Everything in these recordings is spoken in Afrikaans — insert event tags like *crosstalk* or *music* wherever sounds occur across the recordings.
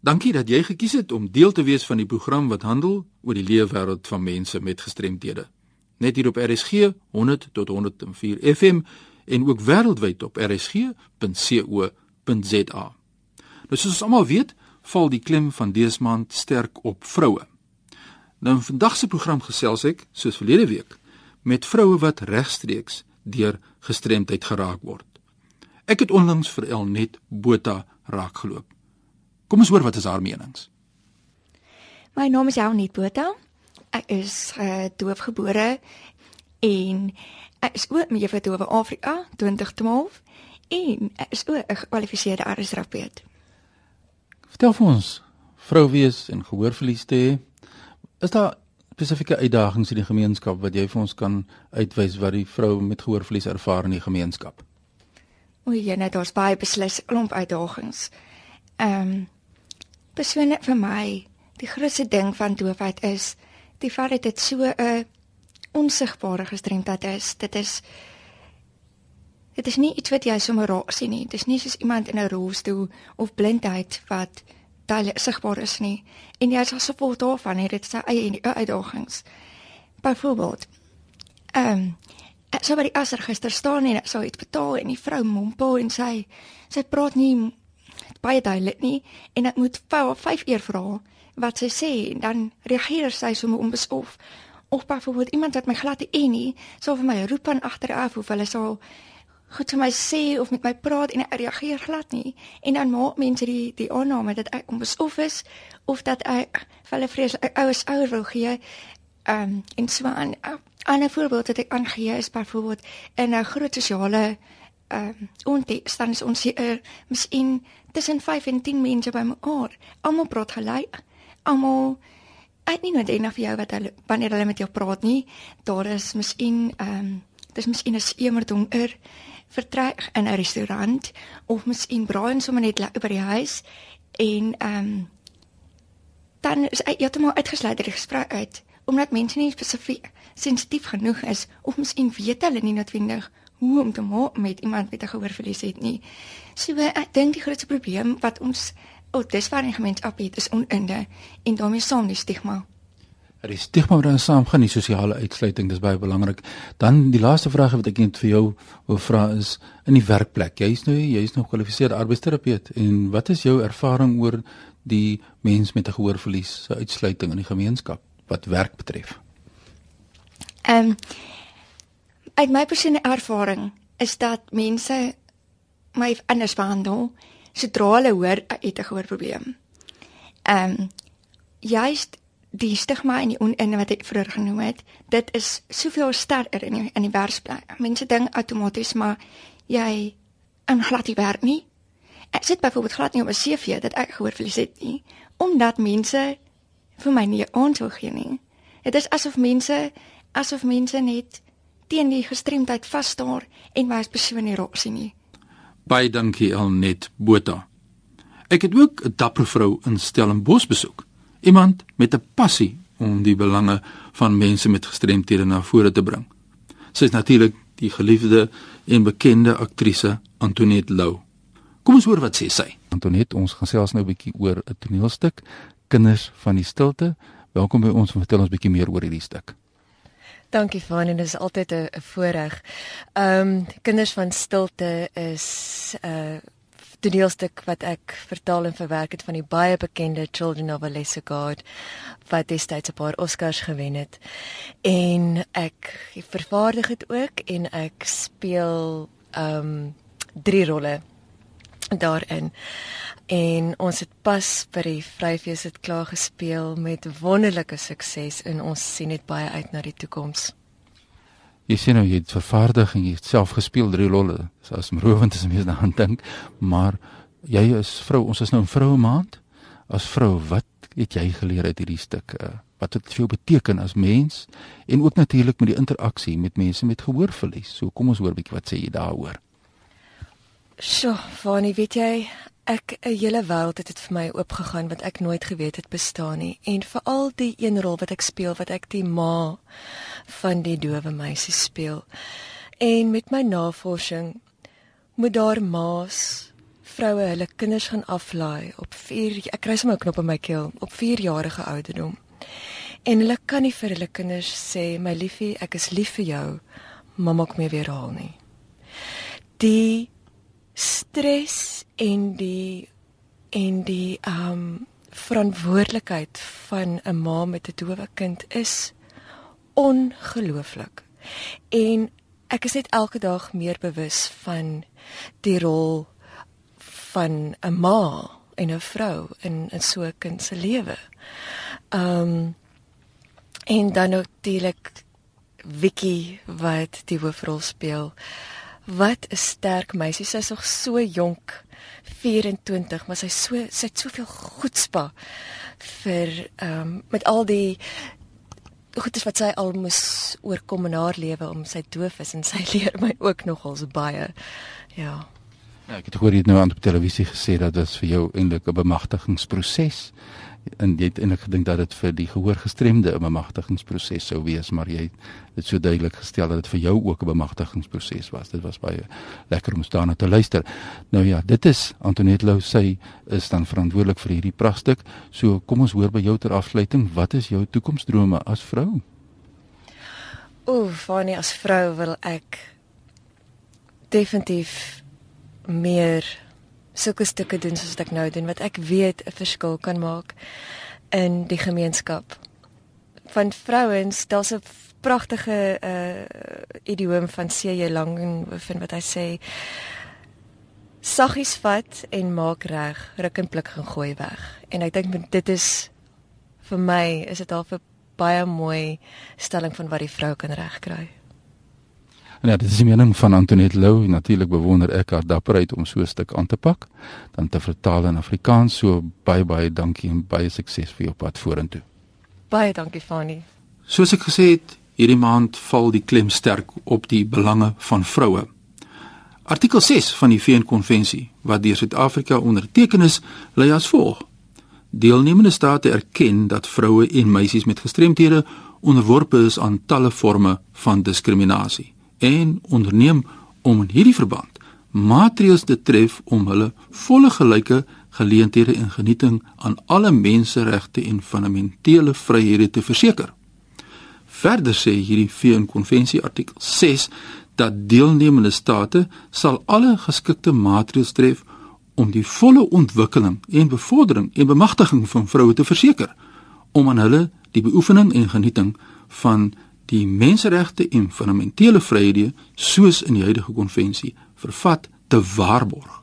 Dankie dat jy gekies het om deel te wees van die program wat handel oor die leefwêreld van mense met gestremthede. Net hier op RSG 100 tot 104 FM en ook wêreldwyd op rsg.co.za. Nou soos ons almal weet, val die klem van dese maand sterk op vroue. Nou in vandag se program gesels ek, soos verlede week, met vroue wat regstreeks deur gestremdheid geraak word. Ek het onlangs vir Elnet Botha raakgeloop. Kom ons hoor wat is haar menings. My naam is Elnet Botha. Ek is uh, doofgebore en ek is ook met Juffrou Dowe Afrika 2012 en ek is ook 'n gekwalifiseerde artsterapeut. Vertel vir ons, vrou wees en gehoorverlies te hê, is daar spesifieke uitdagings in die gemeenskap wat jy vir ons kan uitwys wat die vrou met gehoorverlies ervaar in die gemeenskap? O, jy net daar's baie beslis klomp uitdagings. Ehm um, persoonlik vir my, die grootste ding van doofheid is die feit dat dit so 'n onsigbare gestremdheid is. Dit is dit is nie iets wat jy sommer raak sien nie. Dit is nie soos iemand in 'n rolstoel of blindheid wat duidelik sigbaar is nie. En jy is also vol daarvan, het dit sy eie uitdagings. Byvoorbeeld, ehm um, sou by die asregister staan en sou iets betaal en die vrou mompel en sy sy praat nie baie duidelik nie en ek moet vir 5 uur vra wat sy sê en dan reageer sy sommer onbesof. Of byvoorbeeld iemand wat my glad nie nie sou vir my roep aan agteraf of hulle sal goed te my sê of met my praat en ek reageer glad nie. En dan maak mense die die aanname dat ek onbesof is of dat ek vir hulle vrees ouers ouer wil gee. Um, en so 'n voorbeeld wat ek aangee is byvoorbeeld in 'n groot sosiale ehm um, onteks dan is ons hier uh, miskien tussen 5 en 10 mense by mekaar almal praat gelyk almal ek nie noodwendig vir jou wat hulle wanneer hulle met jou praat nie. Daar is miskien ehm um, dis miskien 'n emerdonger vertrek in 'n restaurant of miskien braai ons sommer net by die huis. En ehm um, dan is jy heeltemal uitgesluit uit die gesprek uit omdat mense nie spesifiek sensitief genoeg is of miskien weet hulle nie noodwendig hoe om te maak met iemand met 'n gehoorverlies het nie. So ek dink die grootste probleem wat ons oh, dis waar die gemeenskap het is oninde en daarmee saam die stigma. Er is stigma wat dan saam gaan die sosiale uitsluiting, dis baie belangrik. Dan die laaste vraag wat ek net vir jou wil vra is in die werkplek. Jy's nou jy's nog gekwalifiseerde arbeidsterapeut en wat is jou ervaring oor die mens met 'n gehoorverlies se uitsluiting in die gemeenskap wat werk betref? Ehm um, uit my persoonlike ervaring is dat mense my anders behandel sodra hulle hoor het 'n gehoorprobleem. Ehm um, juist die stigma en die onin wat ek vroeër genoem het, dit is soveel sterker in die, in die werksplek. Mense dink outomaties maar jy in glad nie werk nie. Ek sit byvoorbeeld glad nie op 'n CV dat ek gehoorverlies het nie, omdat mense vir my nie aansou gee nie. Dit is asof mense asof mense net teen die gestremdheid vas staan en my as persoon nie raak sien nie. Baie dankie Alnet Botha. Ek het ook 'n dapper vrou in Stellenbosch besoek. Iemand met 'n passie om die belange van mense met gestremthede na vore te bring. Sy is natuurlik die geliefde en bekende aktrise Antoinette Lou. Kom ons hoor wat sê sy. Antoinette, ons gaan selfs nou 'n bietjie oor 'n toneelstuk Kinders van die Stilte. Welkom by ons om vertel ons 'n bietjie meer oor hierdie stuk. Dankie Van en dit is altyd 'n voorreg. Ehm um, Kinders van Stilte is 'n uh, toneelstuk wat ek vertaal en verwerk het van die baie bekende Children of a Lesser God wat destyds 'n paar Oscars gewen het. En ek vervaardig dit ook en ek speel ehm um, drie rolle daarin. En ons het pas by die Vryfees het klaar gespeel met wonderlike sukses en ons sien net baie uit na die toekoms. Jy sien nou jy het vervaardig en jy het self gespeel drie rolle. Dis as mrowend as mens daaraan dink, maar jy is vrou, ons is nou 'n vroue maand. As vrou, wat het jy geleer uit hierdie stuk? Wat het vir jou beteken as mens en ook natuurlik met die interaksie met mense met gehoorverlies? So kom ons hoor 'n bietjie wat sê jy daaroor. Sjoe, Fanie, weet jy, ek 'n hele wêreld het dit vir my oopgegaan wat ek nooit geweet het bestaan nie. En veral die een rol wat ek speel wat ek die ma van die dowe meisie speel. En met my navorsing moet daar ma's vroue hulle kinders gaan aflaai op 4 ek kry sommer 'n knop in my keel op 4 jarige ouderdom. En hulle kan nie vir hulle kinders sê my liefie, ek is lief vir jou, mamma kom weer haal nie. Die stres en die en die ehm um, verantwoordelikheid van 'n ma met 'n dowe kind is ongelooflik. En ek is net elke dag meer bewus van die rol van 'n ma en 'n vrou in 'n so 'n kind se lewe. Ehm um, en dan natuurlik Vicky wat die hoofrol speel. Wat 'n sterk meisie. Sy's nog so jonk. 24, maar sy so sy het soveel goedspa vir ehm um, met al die goedes wat sy al moes oorkom in haar lewe om sy doof is en sy *laughs* leer my ook nogals baie. Ja. Ja, ek het gehoor jy het nou aan op televisie gesê dat dit vir jou eintlik 'n bemagtigingsproses en jy het eintlik gedink dat dit vir die gehoorgestremde 'n bemagtigingsproses sou wees, maar jy het dit so duidelik gestel dat dit vir jou ook 'n bemagtigingsproses was. Dit was baie lekker om daarna te luister. Nou ja, dit is Antoinette Lou sê is dan verantwoordelik vir hierdie pragtstuk. So kom ons hoor by jou ter afsluiting, wat is jou toekomsdrome as vrou? Ooh, Fanny as vrou wil ek definitief meer sulke stukke doen soos ek nou doen wat ek weet 'n verskil kan maak in die gemeenskap. Van vrouens, daar's 'n pragtige uh idioom van C.J. Langenhoven wat hy sê saggies vat en maak reg, ruk en pluk en gooi weg. En ek dink dit is vir my is dit al 'n baie mooi stelling van wat die vrou kan regkry. En ja, dit is die mening van Antoinette Lou. Natuurlik bewonder ek haar dapperheid om so 'n stuk aan te pak, dan te vertaal in Afrikaans. So baie baie dankie en baie sukses vir jou pad vorentoe. Baie dankie Fani. Soos ek gesê het, hierdie maand val die klem sterk op die belange van vroue. Artikel 6 van die VN-konvensie wat deur Suid-Afrika onderteken is, lei as volg: Deelnemende state erken dat vroue en meisies met gestremthede onderworpe is aan talle forme van diskriminasie en onderneem om in hierdie verband maatreëls te tref om hulle volle gelyke geleenthede en genieting aan alle menseregte en fundamentele vryhede te verseker. Verder sê hierdie VN-konvensie artikel 6 dat deelnemende state sal alle geskikte maatreëls tref om die volle ontwikkeling en bevordering en bemagtiging van vroue te verseker om aan hulle die beoefening en genieting van die menseregte en fundamentele vryhede soos in die huidige konvensie vervat te waarborg.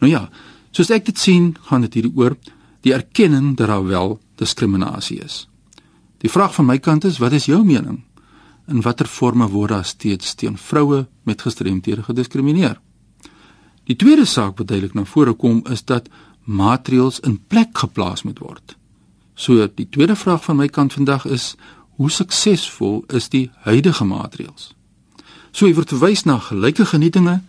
Nou ja, soos ek dit sien, gaan dit hier oor die erkenning dat daar wel diskriminasie is. Die vraag van my kant is, wat is jou mening? In watter forme word daar steeds teen vroue met gestremthede gediskrimineer? Die tweede saak wat duidelik na vore kom is dat maatreëls in plek geplaas moet word. So die tweede vraag van my kant vandag is hoe suksesvol is die huidige maatreëls? So jy word verwys na gelyke genietinge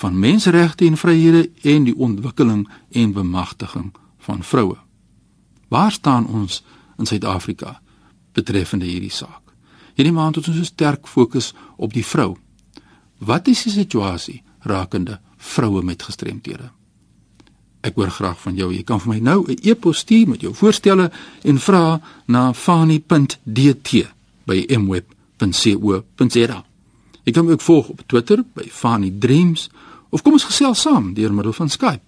van menseregte en vryhede en die ontwikkeling en bemagtiging van vroue. Waar staan ons in Suid-Afrika betreffende hierdie saak? Hierdie maand het ons so sterk fokus op die vrou. Wat is die situasie rakende vroue met gestremthede? Ek hoor graag van jou. Jy kan vir my nou 'n e-pos stuur met jou voorstelle en vrae na fani.dt by mweb.co.za. Jy kan my ook volg op Twitter by fanidreams of kom ons gesels saam deur middel van Skype.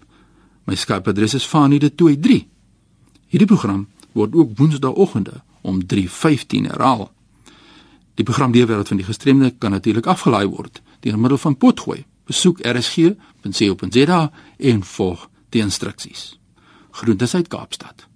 My Skype-adres is fani.23. Hierdie program word ook woensdaeoggende om 3:15 herhaal. Die program Deurwêreld van die gestremde kan natuurlik afgelaai word deur middel van potgooi. Besoek rsg.co.za en volg die instruksies. Groete uit Kaapstad.